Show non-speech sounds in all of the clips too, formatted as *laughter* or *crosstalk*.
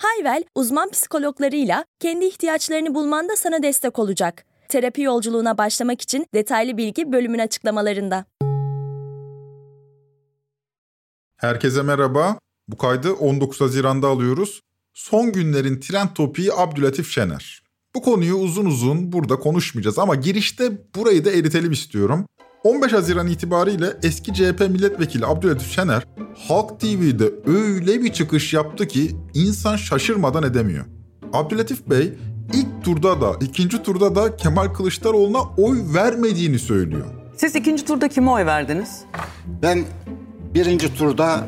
Hayvel, uzman psikologlarıyla kendi ihtiyaçlarını bulmanda sana destek olacak. Terapi yolculuğuna başlamak için detaylı bilgi bölümün açıklamalarında. Herkese merhaba. Bu kaydı 19 Haziran'da alıyoruz. Son günlerin trend topiği Abdülatif Şener. Bu konuyu uzun uzun burada konuşmayacağız ama girişte burayı da eritelim istiyorum. 15 Haziran itibariyle eski CHP milletvekili Abdülatif Şener Halk TV'de öyle bir çıkış yaptı ki insan şaşırmadan edemiyor. Abdülatif Bey ilk turda da ikinci turda da Kemal Kılıçdaroğlu'na oy vermediğini söylüyor. Siz ikinci turda kime oy verdiniz? Ben birinci turda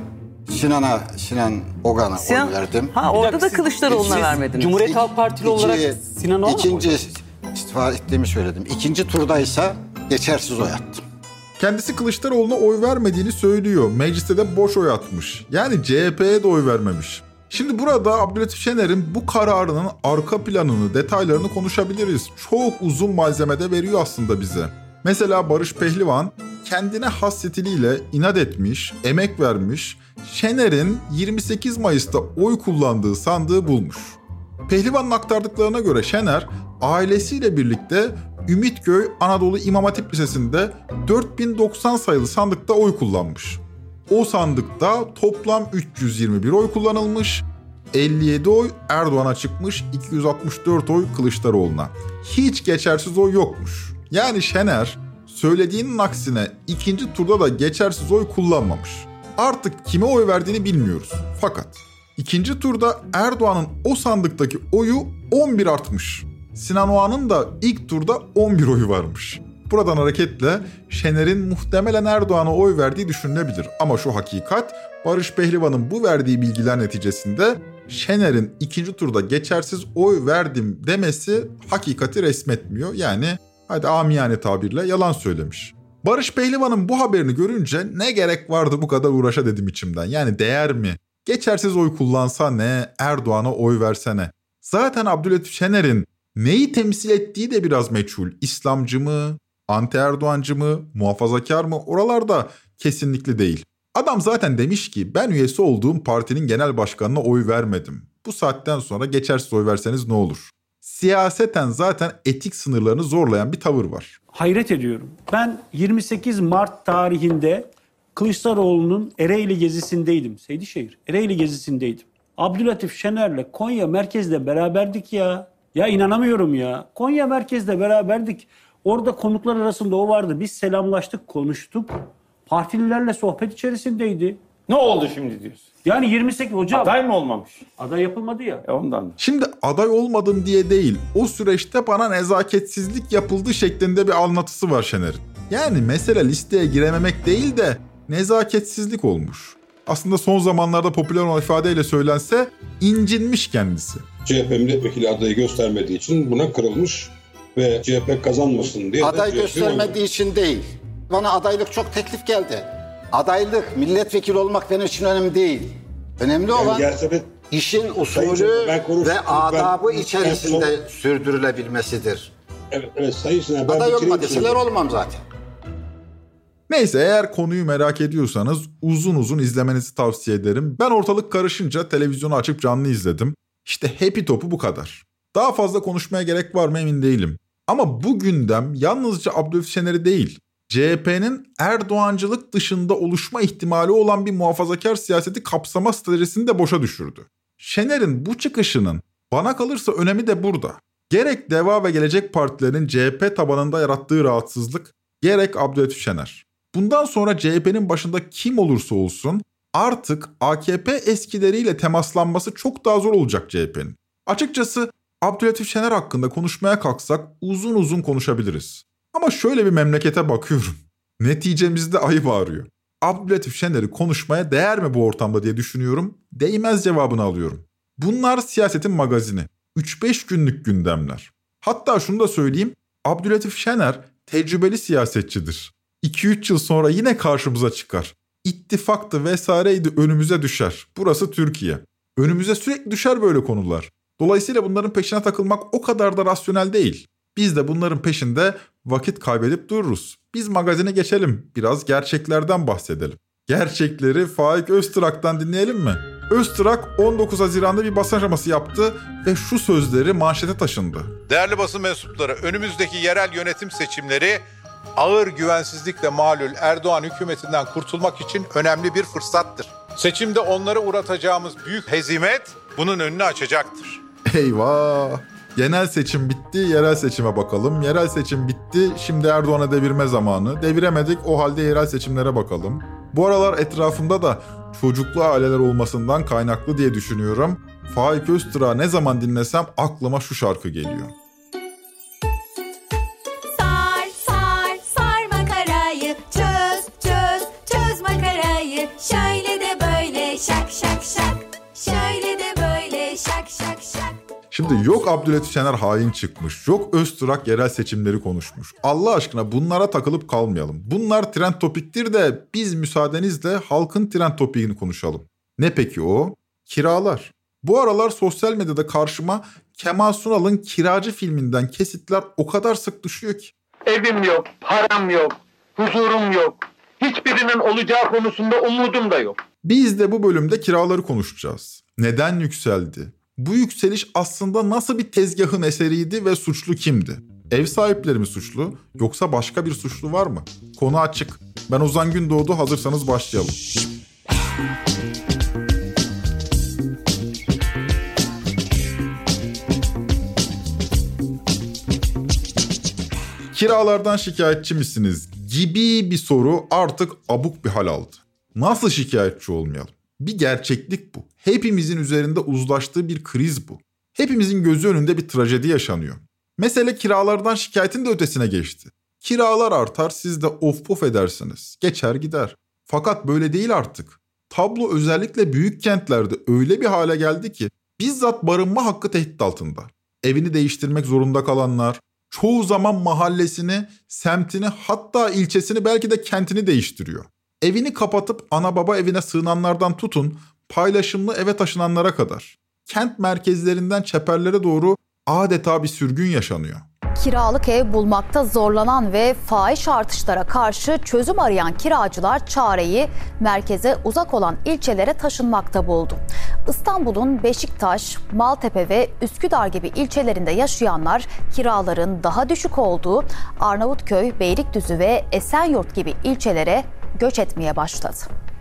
Sinan'a, Sinan Ogan'a Sinan- oy verdim. Ha orada da Kılıçdaroğlu'na siz vermediniz. Cumhuriyet Halk Partili olarak İki- Sinan Oğan mı İkinci istifa ettiğimi söyledim. İkinci turdaysa geçersiz oy attım. Kendisi Kılıçdaroğlu'na oy vermediğini söylüyor. Mecliste de boş oy atmış. Yani CHP'ye de oy vermemiş. Şimdi burada Abdülatif Şener'in bu kararının arka planını, detaylarını konuşabiliriz. Çok uzun malzemede veriyor aslında bize. Mesela Barış Pehlivan kendine has stiliyle inat etmiş, emek vermiş. Şener'in 28 Mayıs'ta oy kullandığı sandığı bulmuş. Pehlivan'ın aktardıklarına göre Şener ailesiyle birlikte Ümitköy Anadolu İmam Hatip Lisesi'nde 4090 sayılı sandıkta oy kullanmış. O sandıkta toplam 321 oy kullanılmış, 57 oy Erdoğan'a çıkmış, 264 oy Kılıçdaroğlu'na. Hiç geçersiz oy yokmuş. Yani Şener söylediğinin aksine ikinci turda da geçersiz oy kullanmamış. Artık kime oy verdiğini bilmiyoruz. Fakat ikinci turda Erdoğan'ın o sandıktaki oyu 11 artmış. Sinan Oğan'ın da ilk turda 11 oyu varmış. Buradan hareketle Şener'in muhtemelen Erdoğan'a oy verdiği düşünülebilir. Ama şu hakikat Barış Pehlivan'ın bu verdiği bilgiler neticesinde Şener'in ikinci turda geçersiz oy verdim demesi hakikati resmetmiyor. Yani hadi amiyane tabirle yalan söylemiş. Barış Pehlivan'ın bu haberini görünce ne gerek vardı bu kadar uğraşa dedim içimden. Yani değer mi? Geçersiz oy kullansa ne, Erdoğan'a oy versene. Zaten Abdülhatif Şener'in neyi temsil ettiği de biraz meçhul. İslamcı mı, anti Erdoğancı mı, muhafazakar mı oralarda kesinlikle değil. Adam zaten demiş ki ben üyesi olduğum partinin genel başkanına oy vermedim. Bu saatten sonra geçersiz oy verseniz ne olur? Siyaseten zaten etik sınırlarını zorlayan bir tavır var. Hayret ediyorum. Ben 28 Mart tarihinde Kılıçdaroğlu'nun Ereğli gezisindeydim. Seydişehir. Ereğli gezisindeydim. Abdülatif Şener'le Konya merkezde beraberdik ya. Ya inanamıyorum ya. Konya merkezde beraberdik. Orada konuklar arasında o vardı. Biz selamlaştık, konuştuk. Partililerle sohbet içerisindeydi. Ne oldu şimdi diyorsun? Yani 28 hocam. Aday mı olmamış? Aday yapılmadı ya. E ondan. Şimdi aday olmadım diye değil, o süreçte bana nezaketsizlik yapıldı şeklinde bir anlatısı var Şener'in. Yani mesele listeye girememek değil de nezaketsizlik olmuş. Aslında son zamanlarda popüler olan ifadeyle söylense incinmiş kendisi. CHP milletvekili adayı göstermediği için buna kırılmış ve CHP kazanmasın diye Aday göstermediği için değil. Bana adaylık çok teklif geldi. Adaylık, milletvekili olmak benim için önemli değil. Önemli Yani olan de işin usulü ve adabı Ben- içerisinde sürdürülebilmesidir. evet, evet Sayın Sinan ben Aday bitireyim olma deseler sözü. olmam zaten. Neyse eğer konuyu merak ediyorsanız uzun uzun izlemenizi tavsiye ederim. Ben ortalık karışınca televizyonu açıp canlı izledim. İşte Happy Top'u bu kadar. Daha fazla konuşmaya gerek var mı emin değilim. Ama bu gündem yalnızca Abdülhamit Şener'i değil, CHP'nin Erdoğancılık dışında oluşma ihtimali olan bir muhafazakar siyaseti kapsama stratejisini de boşa düşürdü. Şener'in bu çıkışının bana kalırsa önemi de burada. Gerek DEVA ve Gelecek Partilerinin CHP tabanında yarattığı rahatsızlık, gerek Abdülhamit Şener. Bundan sonra CHP'nin başında kim olursa olsun artık AKP eskileriyle temaslanması çok daha zor olacak CHP'nin. Açıkçası Abdülhatif Şener hakkında konuşmaya kalksak uzun uzun konuşabiliriz. Ama şöyle bir memlekete bakıyorum. *laughs* Neticemizde ayıp ağrıyor. Abdülhatif Şener'i konuşmaya değer mi bu ortamda diye düşünüyorum. Değmez cevabını alıyorum. Bunlar siyasetin magazini. 3-5 günlük gündemler. Hatta şunu da söyleyeyim. Abdülatif Şener tecrübeli siyasetçidir. 2-3 yıl sonra yine karşımıza çıkar. İttifaktı vesaireydi önümüze düşer. Burası Türkiye. Önümüze sürekli düşer böyle konular. Dolayısıyla bunların peşine takılmak o kadar da rasyonel değil. Biz de bunların peşinde vakit kaybedip dururuz. Biz magazine geçelim. Biraz gerçeklerden bahsedelim. Gerçekleri Faik Öztrak'tan dinleyelim mi? Öztrak 19 Haziran'da bir basın aşaması yaptı ve şu sözleri manşete taşındı. Değerli basın mensupları, önümüzdeki yerel yönetim seçimleri ağır güvensizlikle malul Erdoğan hükümetinden kurtulmak için önemli bir fırsattır. Seçimde onlara uğratacağımız büyük hezimet bunun önünü açacaktır. Eyvah! Genel seçim bitti, yerel seçime bakalım. Yerel seçim bitti, şimdi Erdoğan'a devirme zamanı. Deviremedik, o halde yerel seçimlere bakalım. Bu aralar etrafımda da çocuklu aileler olmasından kaynaklı diye düşünüyorum. Faik Öztürk'ü ne zaman dinlesem aklıma şu şarkı geliyor. Şimdi yok Abdülhatif Şener hain çıkmış, yok Öztürk yerel seçimleri konuşmuş. Allah aşkına bunlara takılıp kalmayalım. Bunlar trend topiktir de biz müsaadenizle halkın trend topiğini konuşalım. Ne peki o? Kiralar. Bu aralar sosyal medyada karşıma Kemal Sunal'ın Kiracı filminden kesitler o kadar sık düşüyor ki. Evim yok, param yok, huzurum yok. Hiçbirinin olacağı konusunda umudum da yok. Biz de bu bölümde kiraları konuşacağız. Neden yükseldi? Bu yükseliş aslında nasıl bir tezgahın eseriydi ve suçlu kimdi? Ev sahipleri mi suçlu yoksa başka bir suçlu var mı? Konu açık. Ben Ozan Gündoğdu hazırsanız başlayalım. Kiralardan şikayetçi misiniz gibi bir soru artık abuk bir hal aldı. Nasıl şikayetçi olmayalım? Bir gerçeklik bu. Hepimizin üzerinde uzlaştığı bir kriz bu. Hepimizin gözü önünde bir trajedi yaşanıyor. Mesele kiralardan şikayetin de ötesine geçti. Kiralar artar siz de of pof edersiniz. Geçer gider. Fakat böyle değil artık. Tablo özellikle büyük kentlerde öyle bir hale geldi ki bizzat barınma hakkı tehdit altında. Evini değiştirmek zorunda kalanlar, çoğu zaman mahallesini, semtini hatta ilçesini belki de kentini değiştiriyor. Evini kapatıp ana baba evine sığınanlardan tutun paylaşımlı eve taşınanlara kadar. Kent merkezlerinden çeperlere doğru adeta bir sürgün yaşanıyor. Kiralık ev bulmakta zorlanan ve fahiş artışlara karşı çözüm arayan kiracılar çareyi merkeze uzak olan ilçelere taşınmakta buldu. İstanbul'un Beşiktaş, Maltepe ve Üsküdar gibi ilçelerinde yaşayanlar kiraların daha düşük olduğu Arnavutköy, Beylikdüzü ve Esenyurt gibi ilçelere göç etmeye başladı.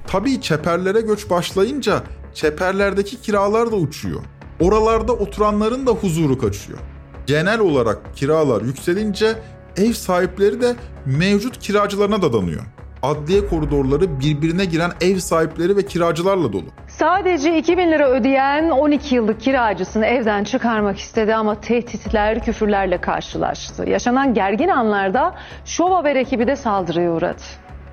Tabii çeperlere göç başlayınca çeperlerdeki kiralar da uçuyor. Oralarda oturanların da huzuru kaçıyor. Genel olarak kiralar yükselince ev sahipleri de mevcut kiracılarına dadanıyor. Adliye koridorları birbirine giren ev sahipleri ve kiracılarla dolu. Sadece 2000 lira ödeyen 12 yıllık kiracısını evden çıkarmak istedi ama tehditler, küfürlerle karşılaştı. Yaşanan gergin anlarda Şov Haber ekibi de saldırıya uğradı.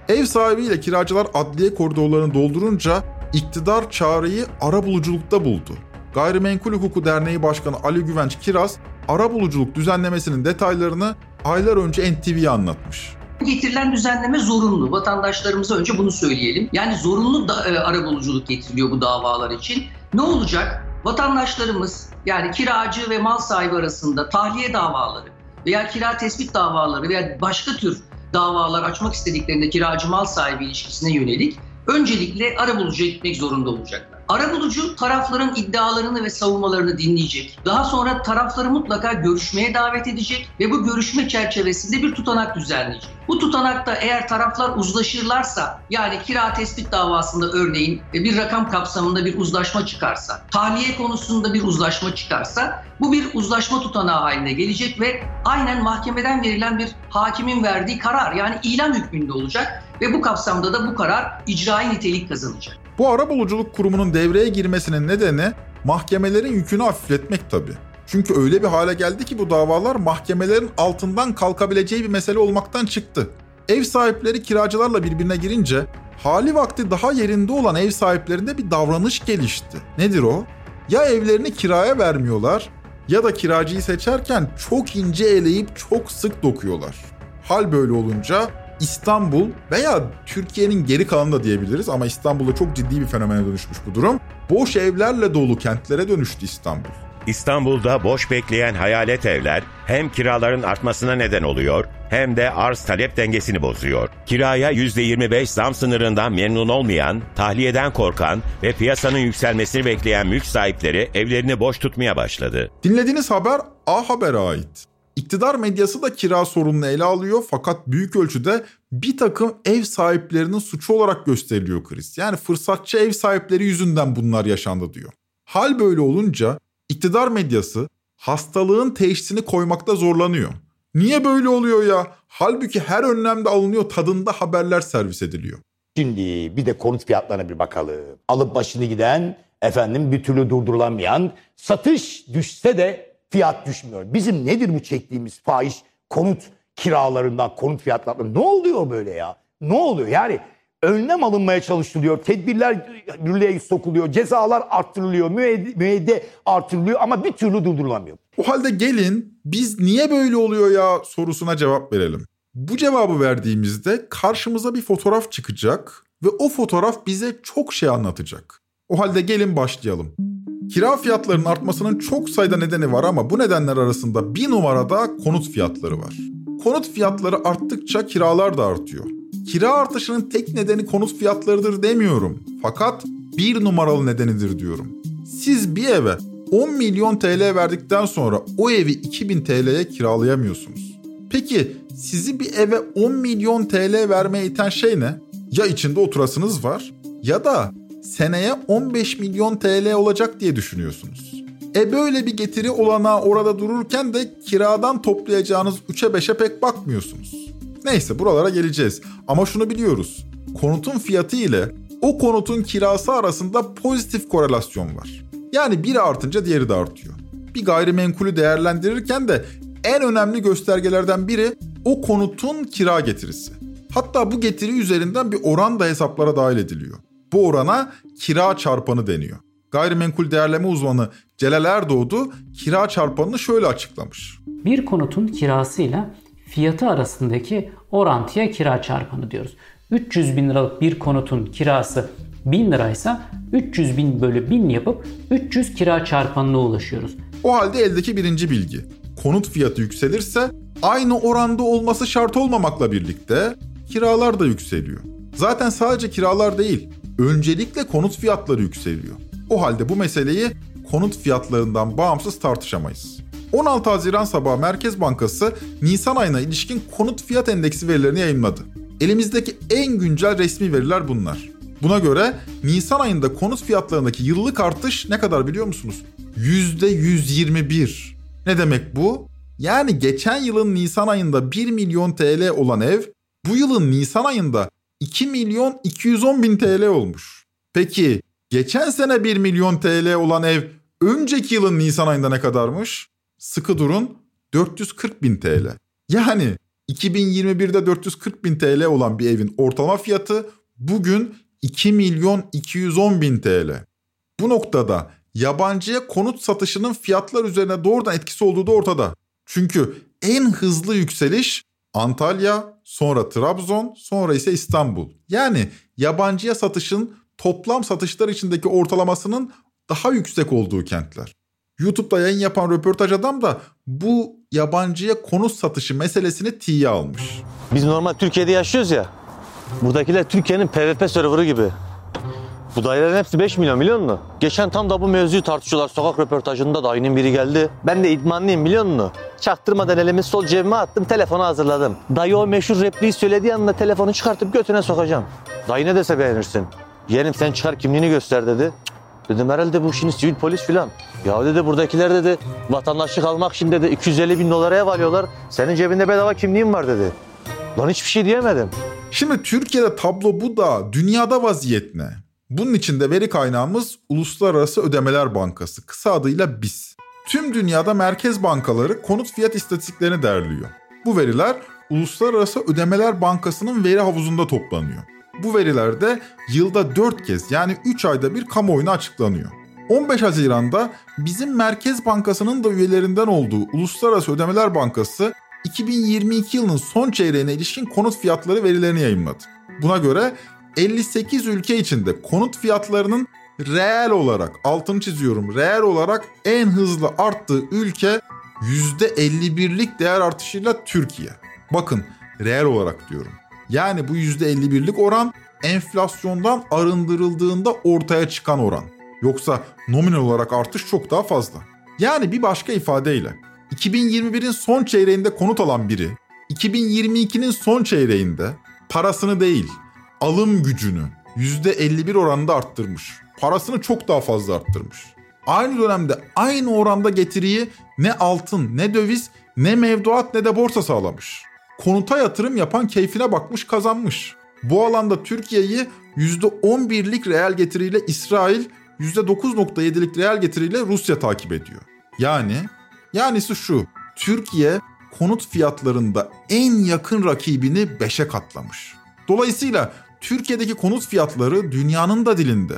Ev sahibiyle kiracılar adliye koridorlarını doldurunca iktidar çareyi ara buluculukta buldu. Gayrimenkul Hukuku Derneği Başkanı Ali Güvenç Kiraz, ara buluculuk düzenlemesinin detaylarını aylar önce NTV'ye anlatmış. Getirilen düzenleme zorunlu. Vatandaşlarımıza önce bunu söyleyelim. Yani zorunlu da, e, arabuluculuk getiriliyor bu davalar için. Ne olacak? Vatandaşlarımız yani kiracı ve mal sahibi arasında tahliye davaları veya kira tespit davaları veya başka tür davalar açmak istediklerinde kiracı mal sahibi ilişkisine yönelik öncelikle arabulucuya gitmek zorunda olacaklar. Arabulucu tarafların iddialarını ve savunmalarını dinleyecek. Daha sonra tarafları mutlaka görüşmeye davet edecek ve bu görüşme çerçevesinde bir tutanak düzenleyecek. Bu tutanakta eğer taraflar uzlaşırlarsa yani kira tespit davasında örneğin bir rakam kapsamında bir uzlaşma çıkarsa, tahliye konusunda bir uzlaşma çıkarsa bu bir uzlaşma tutanağı haline gelecek ve aynen mahkemeden verilen bir hakimin verdiği karar yani ilan hükmünde olacak ve bu kapsamda da bu karar icrai nitelik kazanacak. Bu arabuluculuk kurumunun devreye girmesinin nedeni mahkemelerin yükünü hafifletmek tabii. Çünkü öyle bir hale geldi ki bu davalar mahkemelerin altından kalkabileceği bir mesele olmaktan çıktı. Ev sahipleri kiracılarla birbirine girince hali vakti daha yerinde olan ev sahiplerinde bir davranış gelişti. Nedir o? Ya evlerini kiraya vermiyorlar Ya da kiracıyı seçerken çok ince eleyip çok sık dokuyorlar. Hal böyle olunca İstanbul veya Türkiye'nin geri kalanı da diyebiliriz ama İstanbul'da çok ciddi bir fenomene dönüşmüş bu durum. Boş evlerle dolu kentlere dönüştü İstanbul. İstanbul'da boş bekleyen hayalet evler hem kiraların artmasına neden oluyor hem de arz talep dengesini bozuyor. Kiraya %25 zam sınırından memnun olmayan, tahliyeden korkan ve piyasanın yükselmesini bekleyen mülk sahipleri evlerini boş tutmaya başladı. Dinlediğiniz haber A Haber'e ait. İktidar medyası da kira sorununu ele alıyor fakat büyük ölçüde bir takım ev sahiplerinin suçu olarak gösteriliyor kriz. Yani fırsatçı ev sahipleri yüzünden bunlar yaşandı diyor. Hal böyle olunca iktidar medyası hastalığın teşhisini koymakta zorlanıyor. Niye böyle oluyor ya? Halbuki her önlemde alınıyor tadında haberler servis ediliyor. Şimdi bir de konut fiyatlarına bir bakalım. Alıp başını giden, efendim bir türlü durdurulamayan, satış düşse de fiyat düşmüyor. Bizim nedir bu çektiğimiz fahiş konut kiralarından, konut fiyatlarından? Ne oluyor böyle ya? Ne oluyor? Yani önlem alınmaya çalışılıyor. Tedbirler yürürlüğe sokuluyor. Cezalar arttırılıyor. Müeyde, müeyde artırılıyor ama bir türlü durdurulamıyor. O halde gelin biz niye böyle oluyor ya sorusuna cevap verelim. Bu cevabı verdiğimizde karşımıza bir fotoğraf çıkacak ve o fotoğraf bize çok şey anlatacak. O halde gelin başlayalım. Kira fiyatlarının artmasının çok sayıda nedeni var ama bu nedenler arasında bir numarada konut fiyatları var. Konut fiyatları arttıkça kiralar da artıyor. Kira artışının tek nedeni konut fiyatlarıdır demiyorum. Fakat bir numaralı nedenidir diyorum. Siz bir eve 10 milyon TL verdikten sonra o evi 2000 TL'ye kiralayamıyorsunuz. Peki sizi bir eve 10 milyon TL vermeye iten şey ne? Ya içinde oturasınız var ya da seneye 15 milyon TL olacak diye düşünüyorsunuz. E böyle bir getiri olana orada dururken de kiradan toplayacağınız 3'e 5'e pek bakmıyorsunuz. Neyse buralara geleceğiz. Ama şunu biliyoruz. Konutun fiyatı ile o konutun kirası arasında pozitif korelasyon var. Yani biri artınca diğeri de artıyor. Bir gayrimenkulü değerlendirirken de en önemli göstergelerden biri o konutun kira getirisi. Hatta bu getiri üzerinden bir oran da hesaplara dahil ediliyor. Bu orana kira çarpanı deniyor. Gayrimenkul değerleme uzmanı Celal Erdoğdu kira çarpanını şöyle açıklamış. Bir konutun kirasıyla fiyatı arasındaki orantıya kira çarpanı diyoruz. 300 bin liralık bir konutun kirası 1000 liraysa 300 bin bölü 1000 yapıp 300 kira çarpanına ulaşıyoruz. O halde eldeki birinci bilgi. Konut fiyatı yükselirse aynı oranda olması şart olmamakla birlikte kiralar da yükseliyor. Zaten sadece kiralar değil, öncelikle konut fiyatları yükseliyor. O halde bu meseleyi konut fiyatlarından bağımsız tartışamayız. 16 Haziran sabahı Merkez Bankası Nisan ayına ilişkin konut fiyat endeksi verilerini yayınladı. Elimizdeki en güncel resmi veriler bunlar. Buna göre Nisan ayında konut fiyatlarındaki yıllık artış ne kadar biliyor musunuz? %121. Ne demek bu? Yani geçen yılın Nisan ayında 1 milyon TL olan ev bu yılın Nisan ayında 2 milyon 210 bin TL olmuş. Peki geçen sene 1 milyon TL olan ev önceki yılın Nisan ayında ne kadarmış? Sıkı durun 440 bin TL. Yani 2021'de 440 bin TL olan bir evin ortalama fiyatı bugün 2 milyon 210 bin TL. Bu noktada yabancıya konut satışının fiyatlar üzerine doğrudan etkisi olduğu da ortada. Çünkü en hızlı yükseliş Antalya, sonra Trabzon, sonra ise İstanbul. Yani yabancıya satışın toplam satışlar içindeki ortalamasının daha yüksek olduğu kentler. YouTube'da yayın yapan röportaj adam da bu yabancıya konut satışı meselesini tiye almış. Biz normal Türkiye'de yaşıyoruz ya. Buradakiler Türkiye'nin PVP serverı gibi. Bu dairelerin hepsi 5 milyon biliyor musun? Geçen tam da bu mevzuyu tartışıyorlar sokak röportajında da dayının biri geldi. Ben de idmanlıyım biliyor musun? Çaktırmadan elimi sol cebime attım telefonu hazırladım. Dayı o meşhur repliği söylediği anda telefonu çıkartıp götüne sokacağım. Dayı ne dese beğenirsin. Yeğenim sen çıkar kimliğini göster dedi. Dedim herhalde bu şimdi sivil polis filan. Ya dedi buradakiler dedi vatandaşlık almak için dedi 250 bin dolara ev alıyorlar. Senin cebinde bedava kimliğin var dedi. Lan hiçbir şey diyemedim. Şimdi Türkiye'de tablo bu da dünyada vaziyet ne? Bunun için de veri kaynağımız Uluslararası Ödemeler Bankası, kısa adıyla BIS. Tüm dünyada merkez bankaları konut fiyat istatistiklerini derliyor. Bu veriler Uluslararası Ödemeler Bankası'nın veri havuzunda toplanıyor. Bu verilerde yılda 4 kez yani 3 ayda bir kamuoyuna açıklanıyor. 15 Haziran'da bizim Merkez Bankası'nın da üyelerinden olduğu Uluslararası Ödemeler Bankası 2022 yılının son çeyreğine ilişkin konut fiyatları verilerini yayınladı. Buna göre 58 ülke içinde konut fiyatlarının reel olarak, altını çiziyorum, reel olarak en hızlı arttığı ülke %51'lik değer artışıyla Türkiye. Bakın reel olarak diyorum. Yani bu %51'lik oran enflasyondan arındırıldığında ortaya çıkan oran. Yoksa nominal olarak artış çok daha fazla. Yani bir başka ifadeyle 2021'in son çeyreğinde konut alan biri 2022'nin son çeyreğinde parasını değil alım gücünü %51 oranında arttırmış. Parasını çok daha fazla arttırmış. Aynı dönemde aynı oranda getiriyi ne altın, ne döviz, ne mevduat ne de borsa sağlamış. Konuta yatırım yapan keyfine bakmış kazanmış. Bu alanda Türkiye'yi %11'lik reel getiriyle İsrail, %9.7'lik reel getiriyle Rusya takip ediyor. Yani, yanisi şu, Türkiye konut fiyatlarında en yakın rakibini 5'e katlamış. Dolayısıyla Türkiye'deki konut fiyatları dünyanın da dilinde.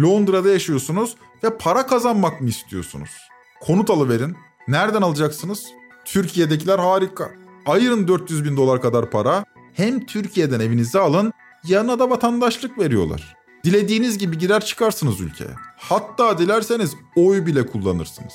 Londra'da yaşıyorsunuz ve para kazanmak mı istiyorsunuz? Konut alıverin. Nereden alacaksınız? Türkiye'dekiler harika. Ayırın 400 bin dolar kadar para. Hem Türkiye'den evinizi alın, yanına da vatandaşlık veriyorlar. Dilediğiniz gibi girer çıkarsınız ülkeye. Hatta dilerseniz oy bile kullanırsınız.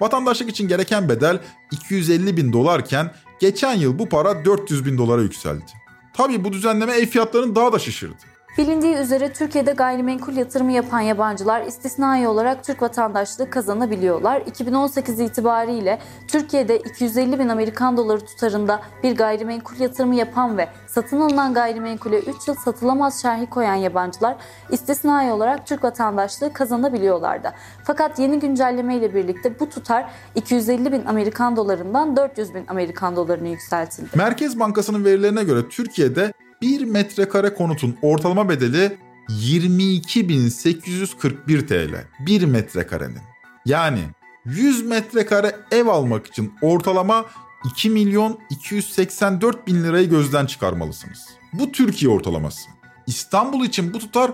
Vatandaşlık için gereken bedel 250 bin dolarken geçen yıl bu para 400 bin dolara yükseldi. Tabii bu düzenleme ev fiyatlarını daha da şişirdi. Bilindiği üzere Türkiye'de gayrimenkul yatırımı yapan yabancılar istisnai olarak Türk vatandaşlığı kazanabiliyorlar. 2018 itibariyle Türkiye'de 250 bin Amerikan doları tutarında bir gayrimenkul yatırımı yapan ve satın alınan gayrimenkule 3 yıl satılamaz şerhi koyan yabancılar istisnai olarak Türk vatandaşlığı kazanabiliyorlardı. Fakat yeni güncelleme ile birlikte bu tutar 250 bin Amerikan dolarından 400 bin Amerikan dolarına yükseltildi. Merkez Bankası'nın verilerine göre Türkiye'de 1 metrekare konutun ortalama bedeli 22.841 TL. 1 metrekarenin. Yani 100 metrekare ev almak için ortalama 2 milyon 284 bin lirayı gözden çıkarmalısınız. Bu Türkiye ortalaması. İstanbul için bu tutar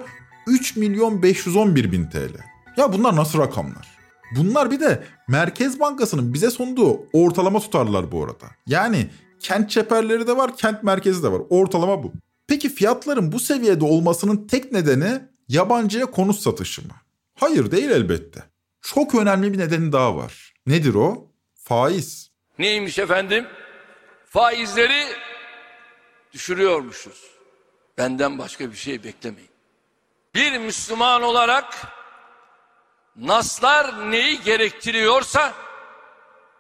3 milyon 511 bin TL. Ya bunlar nasıl rakamlar? Bunlar bir de Merkez Bankası'nın bize sunduğu ortalama tutarlar bu arada. Yani kent çeperleri de var, kent merkezi de var. Ortalama bu. Peki fiyatların bu seviyede olmasının tek nedeni yabancıya konut satışı mı? Hayır değil elbette. Çok önemli bir nedeni daha var. Nedir o? Faiz. Neymiş efendim? Faizleri düşürüyormuşuz. Benden başka bir şey beklemeyin. Bir Müslüman olarak naslar neyi gerektiriyorsa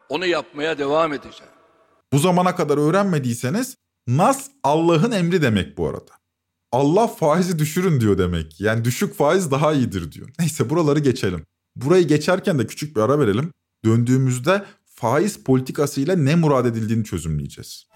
onu yapmaya devam edeceğim. Bu zamana kadar öğrenmediyseniz Nas Allah'ın emri demek bu arada. Allah faizi düşürün diyor demek. Yani düşük faiz daha iyidir diyor. Neyse buraları geçelim. Burayı geçerken de küçük bir ara verelim. Döndüğümüzde faiz politikasıyla ne murad edildiğini çözümleyeceğiz.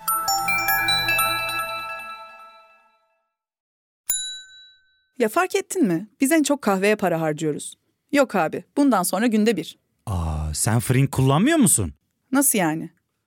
Ya fark ettin mi? Biz en çok kahveye para harcıyoruz. Yok abi, bundan sonra günde bir. Aa, sen Frink kullanmıyor musun? Nasıl yani?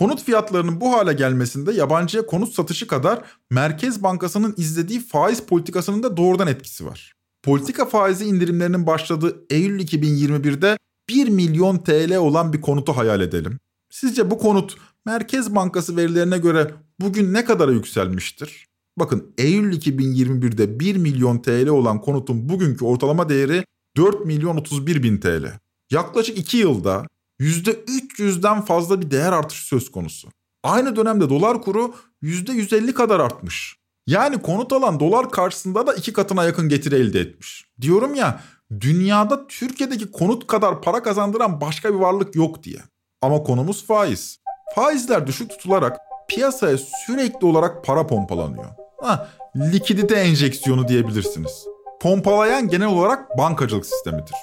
Konut fiyatlarının bu hale gelmesinde yabancıya konut satışı kadar Merkez Bankası'nın izlediği faiz politikasının da doğrudan etkisi var. Politika faizi indirimlerinin başladığı Eylül 2021'de 1 milyon TL olan bir konutu hayal edelim. Sizce bu konut Merkez Bankası verilerine göre bugün ne kadara yükselmiştir? Bakın Eylül 2021'de 1 milyon TL olan konutun bugünkü ortalama değeri 4 milyon 31 bin TL. Yaklaşık 2 yılda %300'den fazla bir değer artışı söz konusu. Aynı dönemde dolar kuru %150 kadar artmış. Yani konut alan dolar karşısında da iki katına yakın getiri elde etmiş. Diyorum ya dünyada Türkiye'deki konut kadar para kazandıran başka bir varlık yok diye. Ama konumuz faiz. Faizler düşük tutularak piyasaya sürekli olarak para pompalanıyor. Ha, likidite enjeksiyonu diyebilirsiniz. Pompalayan genel olarak bankacılık sistemidir.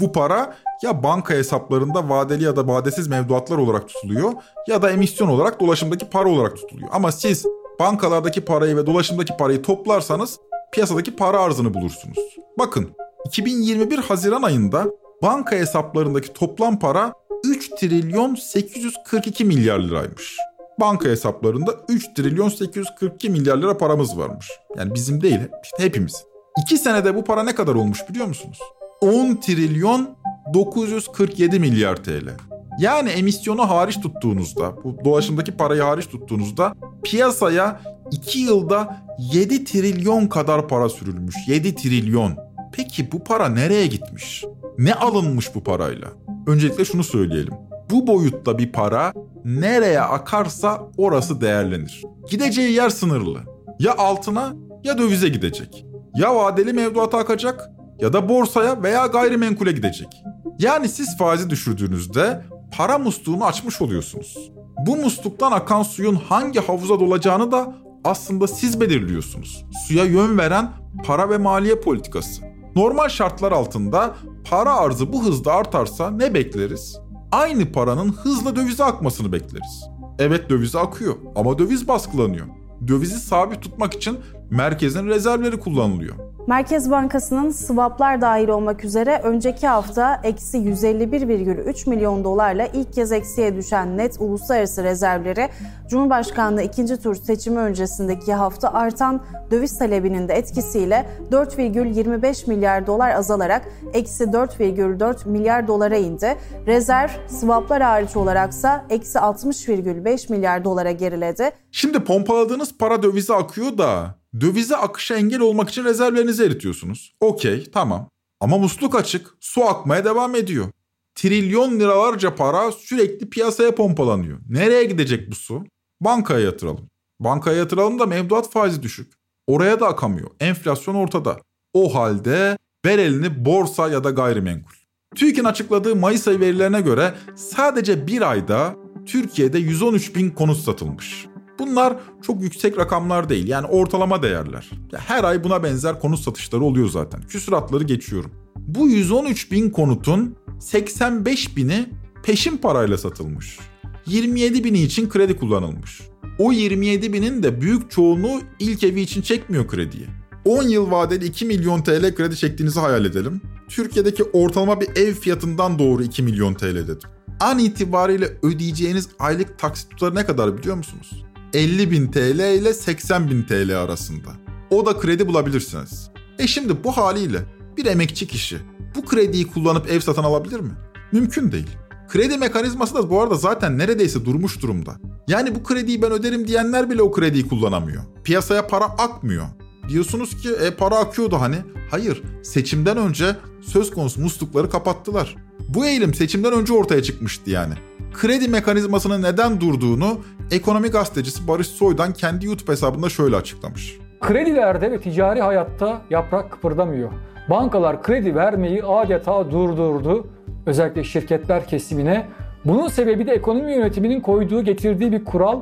Bu para ya banka hesaplarında vadeli ya da vadesiz mevduatlar olarak tutuluyor ya da emisyon olarak dolaşımdaki para olarak tutuluyor. Ama siz bankalardaki parayı ve dolaşımdaki parayı toplarsanız piyasadaki para arzını bulursunuz. Bakın 2021 Haziran ayında banka hesaplarındaki toplam para 3 trilyon 842 milyar liraymış. Banka hesaplarında 3 trilyon 842 milyar lira paramız varmış. Yani bizim değil, hepimiz. 2 senede bu para ne kadar olmuş biliyor musunuz? 10 trilyon 947 milyar TL. Yani emisyonu hariç tuttuğunuzda, bu dolaşımdaki parayı hariç tuttuğunuzda piyasaya 2 yılda 7 trilyon kadar para sürülmüş. 7 trilyon. Peki bu para nereye gitmiş? Ne alınmış bu parayla? Öncelikle şunu söyleyelim. Bu boyutta bir para nereye akarsa orası değerlenir. Gideceği yer sınırlı. Ya altına ya dövize gidecek. Ya vadeli mevduata akacak ya da borsaya veya gayrimenkule gidecek. Yani siz faizi düşürdüğünüzde para musluğunu açmış oluyorsunuz. Bu musluktan akan suyun hangi havuza dolacağını da aslında siz belirliyorsunuz. Suya yön veren para ve maliye politikası. Normal şartlar altında para arzı bu hızda artarsa ne bekleriz? Aynı paranın hızla dövize akmasını bekleriz. Evet dövize akıyor ama döviz baskılanıyor. Dövizi sabit tutmak için merkezin rezervleri kullanılıyor. Merkez Bankası'nın swaplar dahil olmak üzere önceki hafta eksi 151,3 milyon dolarla ilk kez eksiye düşen net uluslararası rezervleri Cumhurbaşkanlığı ikinci tur seçimi öncesindeki hafta artan döviz talebinin de etkisiyle 4,25 milyar dolar azalarak eksi 4,4 milyar dolara indi. Rezerv swaplar hariç olaraksa eksi 60,5 milyar dolara geriledi. Şimdi pompaladığınız para dövize akıyor da dövize akışa engel olmak için rezervlerinizi eritiyorsunuz. Okey tamam. Ama musluk açık, su akmaya devam ediyor. Trilyon liralarca para sürekli piyasaya pompalanıyor. Nereye gidecek bu su? Bankaya yatıralım. Bankaya yatıralım da mevduat faizi düşük. Oraya da akamıyor. Enflasyon ortada. O halde ver elini borsa ya da gayrimenkul. TÜİK'in açıkladığı Mayıs ayı verilerine göre sadece bir ayda Türkiye'de 113 bin konut satılmış. Bunlar çok yüksek rakamlar değil yani ortalama değerler. Her ay buna benzer konut satışları oluyor zaten. Küsuratları geçiyorum. Bu 113 bin konutun 85 bini peşin parayla satılmış. 27 bini için kredi kullanılmış. O 27 binin de büyük çoğunluğu ilk evi için çekmiyor krediyi. 10 yıl vadeli 2 milyon TL kredi çektiğinizi hayal edelim. Türkiye'deki ortalama bir ev fiyatından doğru 2 milyon TL dedim. An itibariyle ödeyeceğiniz aylık taksit tutarı ne kadar biliyor musunuz? 50 bin TL ile 80 bin TL arasında. O da kredi bulabilirsiniz. E şimdi bu haliyle bir emekçi kişi bu krediyi kullanıp ev satın alabilir mi? Mümkün değil. Kredi mekanizması da bu arada zaten neredeyse durmuş durumda. Yani bu krediyi ben öderim diyenler bile o krediyi kullanamıyor. Piyasaya para akmıyor. Diyorsunuz ki e, para akıyordu hani. Hayır, seçimden önce söz konusu muslukları kapattılar. Bu eğilim seçimden önce ortaya çıkmıştı yani. Kredi mekanizmasının neden durduğunu ekonomi gazetecisi Barış Soy'dan kendi YouTube hesabında şöyle açıklamış. Kredilerde ve ticari hayatta yaprak kıpırdamıyor. Bankalar kredi vermeyi adeta durdurdu. Özellikle şirketler kesimine. Bunun sebebi de ekonomi yönetiminin koyduğu, getirdiği bir kural.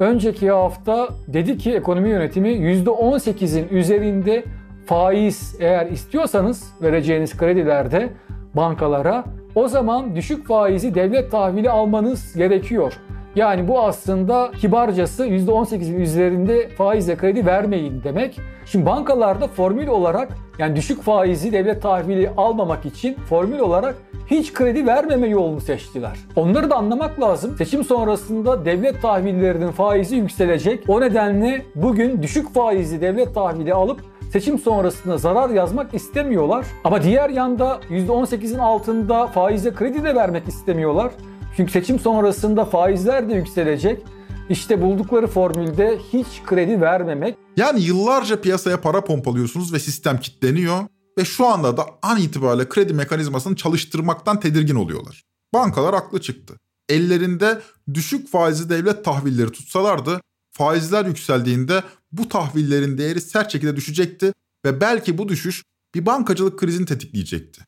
Önceki hafta dedi ki ekonomi yönetimi %18'in üzerinde faiz eğer istiyorsanız vereceğiniz kredilerde bankalara o zaman düşük faizi devlet tahvili almanız gerekiyor. Yani bu aslında kibarcası %18'in üzerinde faizle kredi vermeyin demek. Şimdi bankalarda formül olarak yani düşük faizi devlet tahvili almamak için formül olarak hiç kredi vermeme yolunu seçtiler. Onları da anlamak lazım. Seçim sonrasında devlet tahvillerinin faizi yükselecek. O nedenle bugün düşük faizli devlet tahvili alıp seçim sonrasında zarar yazmak istemiyorlar. Ama diğer yanda %18'in altında faize kredi de vermek istemiyorlar. Çünkü seçim sonrasında faizler de yükselecek. İşte buldukları formülde hiç kredi vermemek. Yani yıllarca piyasaya para pompalıyorsunuz ve sistem kilitleniyor ve şu anda da an itibariyle kredi mekanizmasını çalıştırmaktan tedirgin oluyorlar. Bankalar aklı çıktı. Ellerinde düşük faizli devlet tahvilleri tutsalardı faizler yükseldiğinde bu tahvillerin değeri sert şekilde düşecekti ve belki bu düşüş bir bankacılık krizini tetikleyecekti.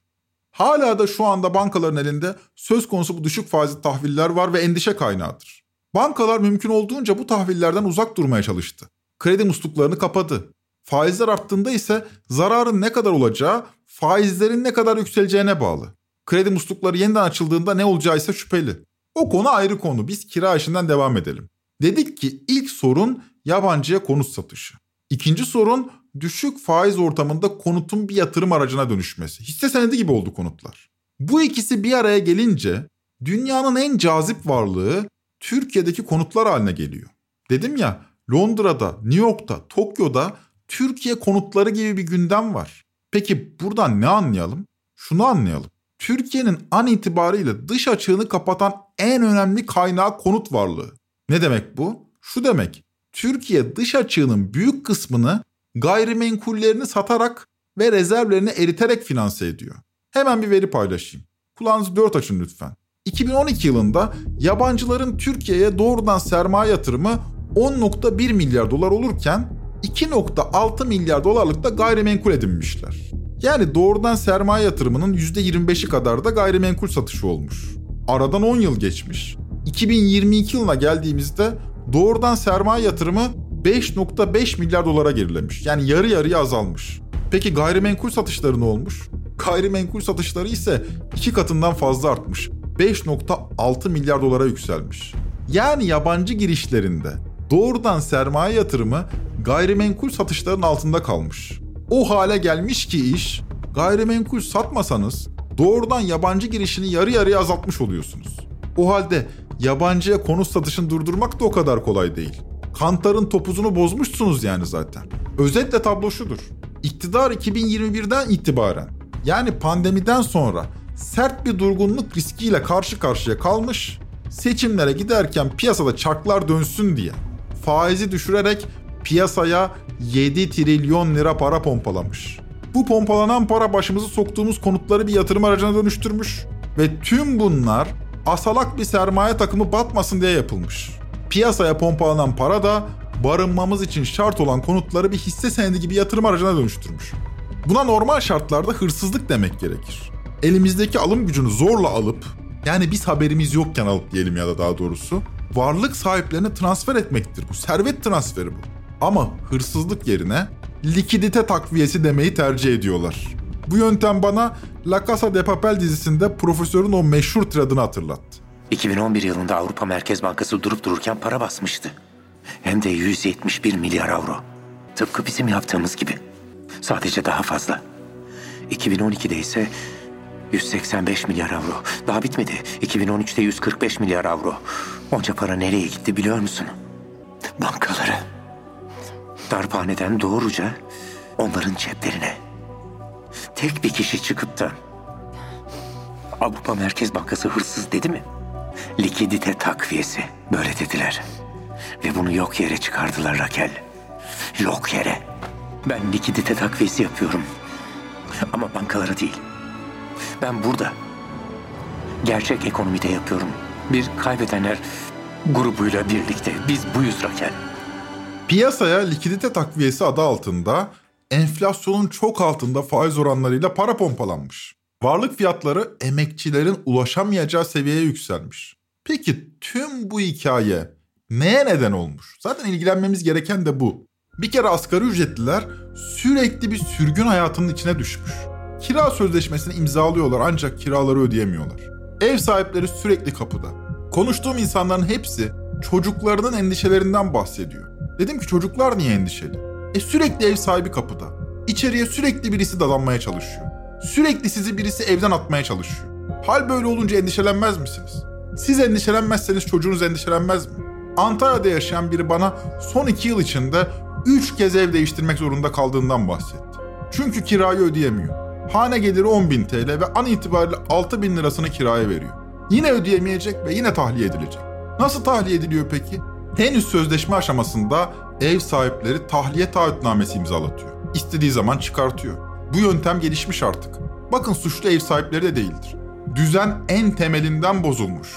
Hala da şu anda bankaların elinde söz konusu bu düşük faizli tahviller var ve endişe kaynağıdır. Bankalar mümkün olduğunca bu tahvillerden uzak durmaya çalıştı. Kredi musluklarını kapadı. Faizler arttığında ise zararın ne kadar olacağı faizlerin ne kadar yükseleceğine bağlı. Kredi muslukları yeniden açıldığında ne olacağı ise şüpheli. O konu ayrı konu. Biz kira işinden devam edelim. Dedik ki ilk sorun yabancıya konut satışı. İkinci sorun düşük faiz ortamında konutun bir yatırım aracına dönüşmesi. Hisse senedi gibi oldu konutlar. Bu ikisi bir araya gelince dünyanın en cazip varlığı Türkiye'deki konutlar haline geliyor. Dedim ya Londra'da, New York'ta, Tokyo'da Türkiye konutları gibi bir gündem var. Peki buradan ne anlayalım? Şunu anlayalım. Türkiye'nin an itibariyle dış açığını kapatan en önemli kaynağı konut varlığı. Ne demek bu? Şu demek. Türkiye dış açığının büyük kısmını gayrimenkullerini satarak ve rezervlerini eriterek finanse ediyor. Hemen bir veri paylaşayım. Kulağınızı dört açın lütfen. 2012 yılında yabancıların Türkiye'ye doğrudan sermaye yatırımı 10.1 milyar dolar olurken 2.6 milyar dolarlık da gayrimenkul edinmişler. Yani doğrudan sermaye yatırımının %25'i kadar da gayrimenkul satışı olmuş. Aradan 10 yıl geçmiş. 2022 yılına geldiğimizde doğrudan sermaye yatırımı 5.5 milyar dolara gerilemiş. Yani yarı yarıya azalmış. Peki gayrimenkul satışları ne olmuş? Gayrimenkul satışları ise iki katından fazla artmış. 5.6 milyar dolara yükselmiş. Yani yabancı girişlerinde doğrudan sermaye yatırımı gayrimenkul satışların altında kalmış. O hale gelmiş ki iş, gayrimenkul satmasanız doğrudan yabancı girişini yarı yarıya azaltmış oluyorsunuz. O halde yabancıya konut satışını durdurmak da o kadar kolay değil. Kantarın topuzunu bozmuşsunuz yani zaten. Özetle tablo şudur. İktidar 2021'den itibaren yani pandemiden sonra sert bir durgunluk riskiyle karşı karşıya kalmış, seçimlere giderken piyasada çarklar dönsün diye faizi düşürerek piyasaya 7 trilyon lira para pompalamış. Bu pompalanan para başımızı soktuğumuz konutları bir yatırım aracına dönüştürmüş ve tüm bunlar asalak bir sermaye takımı batmasın diye yapılmış. Piyasaya pompalanan para da barınmamız için şart olan konutları bir hisse senedi gibi yatırım aracına dönüştürmüş. Buna normal şartlarda hırsızlık demek gerekir. Elimizdeki alım gücünü zorla alıp, yani biz haberimiz yokken alıp diyelim ya da daha doğrusu, varlık sahiplerine transfer etmektir bu. Servet transferi bu. Ama hırsızlık yerine likidite takviyesi demeyi tercih ediyorlar. Bu yöntem bana La Casa de Papel dizisinde profesörün o meşhur tiradını hatırlattı. 2011 yılında Avrupa Merkez Bankası durup dururken para basmıştı. Hem de 171 milyar avro. Tıpkı bizim yaptığımız gibi. Sadece daha fazla. 2012'de ise 185 milyar avro. Daha bitmedi. 2013'te 145 milyar avro. Onca para nereye gitti biliyor musun? Bankalara. Darphaneden doğruca onların ceplerine. Tek bir kişi çıkıp da Avrupa Merkez Bankası hırsız dedi mi? Likidite takviyesi. Böyle dediler. Ve bunu yok yere çıkardılar Rakel. Yok yere. Ben likidite takviyesi yapıyorum. Ama bankalara değil. Ben burada. Gerçek ekonomide yapıyorum. Bir kaybedenler grubuyla birlikte. Biz buyuz Rakel. Piyasaya likidite takviyesi adı altında enflasyonun çok altında faiz oranlarıyla para pompalanmış. Varlık fiyatları emekçilerin ulaşamayacağı seviyeye yükselmiş. Peki tüm bu hikaye neye neden olmuş? Zaten ilgilenmemiz gereken de bu. Bir kere asgari ücretliler sürekli bir sürgün hayatının içine düşmüş. Kira sözleşmesini imzalıyorlar ancak kiraları ödeyemiyorlar. Ev sahipleri sürekli kapıda. Konuştuğum insanların hepsi çocuklarının endişelerinden bahsediyor. Dedim ki çocuklar niye endişeli? E sürekli ev sahibi kapıda. İçeriye sürekli birisi dadanmaya çalışıyor. Sürekli sizi birisi evden atmaya çalışıyor. Hal böyle olunca endişelenmez misiniz? Siz endişelenmezseniz çocuğunuz endişelenmez mi? Antalya'da yaşayan biri bana son iki yıl içinde üç kez ev değiştirmek zorunda kaldığından bahsetti. Çünkü kirayı ödeyemiyor. Hane geliri 10 bin TL ve an itibariyle 6 bin lirasını kiraya veriyor. Yine ödeyemeyecek ve yine tahliye edilecek. Nasıl tahliye ediliyor peki? Henüz sözleşme aşamasında ev sahipleri tahliye taahhütnamesi imzalatıyor. İstediği zaman çıkartıyor. Bu yöntem gelişmiş artık. Bakın suçlu ev sahipleri de değildir. Düzen en temelinden bozulmuş.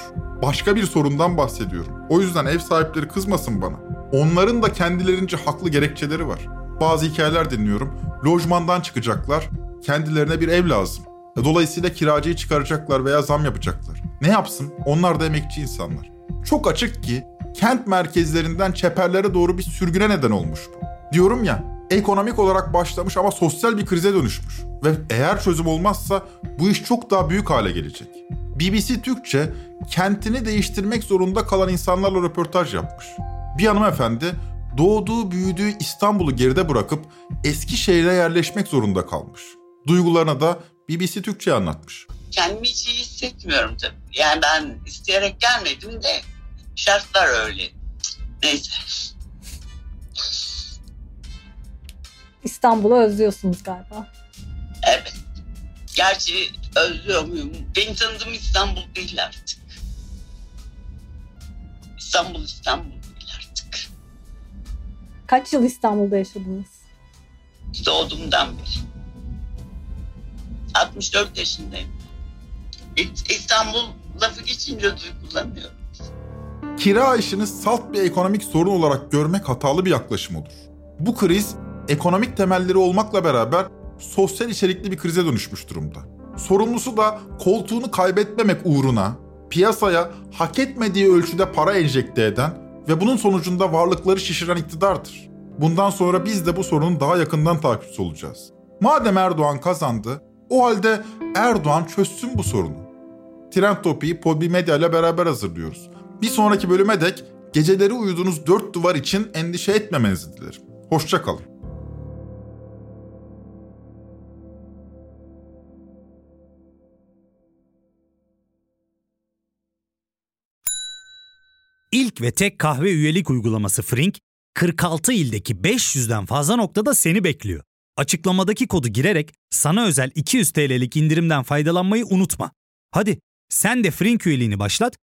Başka bir sorundan bahsediyorum. O yüzden ev sahipleri kızmasın bana. Onların da kendilerince haklı gerekçeleri var. Bazı hikayeler dinliyorum. Lojmandan çıkacaklar. Kendilerine bir ev lazım. Dolayısıyla kiracıyı çıkaracaklar veya zam yapacaklar. Ne yapsın? Onlar da emekçi insanlar. Çok açık ki kent merkezlerinden çeperlere doğru bir sürgüne neden olmuş bu. Diyorum ya, ekonomik olarak başlamış ama sosyal bir krize dönüşmüş. Ve eğer çözüm olmazsa bu iş çok daha büyük hale gelecek. BBC Türkçe kentini değiştirmek zorunda kalan insanlarla röportaj yapmış. Bir hanımefendi doğduğu büyüdüğü İstanbul'u geride bırakıp Eskişehir'e yerleşmek zorunda kalmış. Duygularını da BBC Türkçe anlatmış. Kendimi hiç iyi hissetmiyorum tabii. Yani ben isteyerek gelmedim de şartlar öyle. Neyse. İstanbul'u özlüyorsunuz galiba. Evet. Gerçi özlüyor muyum? Benim tanıdığım İstanbul değil artık. İstanbul İstanbul değil artık. Kaç yıl İstanbul'da yaşadınız? Doğduğumdan beri. 64 yaşındayım. İstanbul lafı geçince duygulanıyorum. Kira işini salt bir ekonomik sorun olarak görmek hatalı bir yaklaşım olur. Bu kriz ekonomik temelleri olmakla beraber sosyal içerikli bir krize dönüşmüş durumda. Sorumlusu da koltuğunu kaybetmemek uğruna piyasaya hak etmediği ölçüde para enjekte eden ve bunun sonucunda varlıkları şişiren iktidardır. Bundan sonra biz de bu sorunun daha yakından takipçisi olacağız. Madem Erdoğan kazandı, o halde Erdoğan çözsün bu sorunu. Trend Topi'yi Podbi Medya ile beraber hazırlıyoruz. Bir sonraki bölüme dek geceleri uyuduğunuz dört duvar için endişe etmemenizi dilerim. Hoşçakalın. İlk ve tek kahve üyelik uygulaması Frink, 46 ildeki 500'den fazla noktada seni bekliyor. Açıklamadaki kodu girerek sana özel 200 TL'lik indirimden faydalanmayı unutma. Hadi sen de Frink üyeliğini başlat,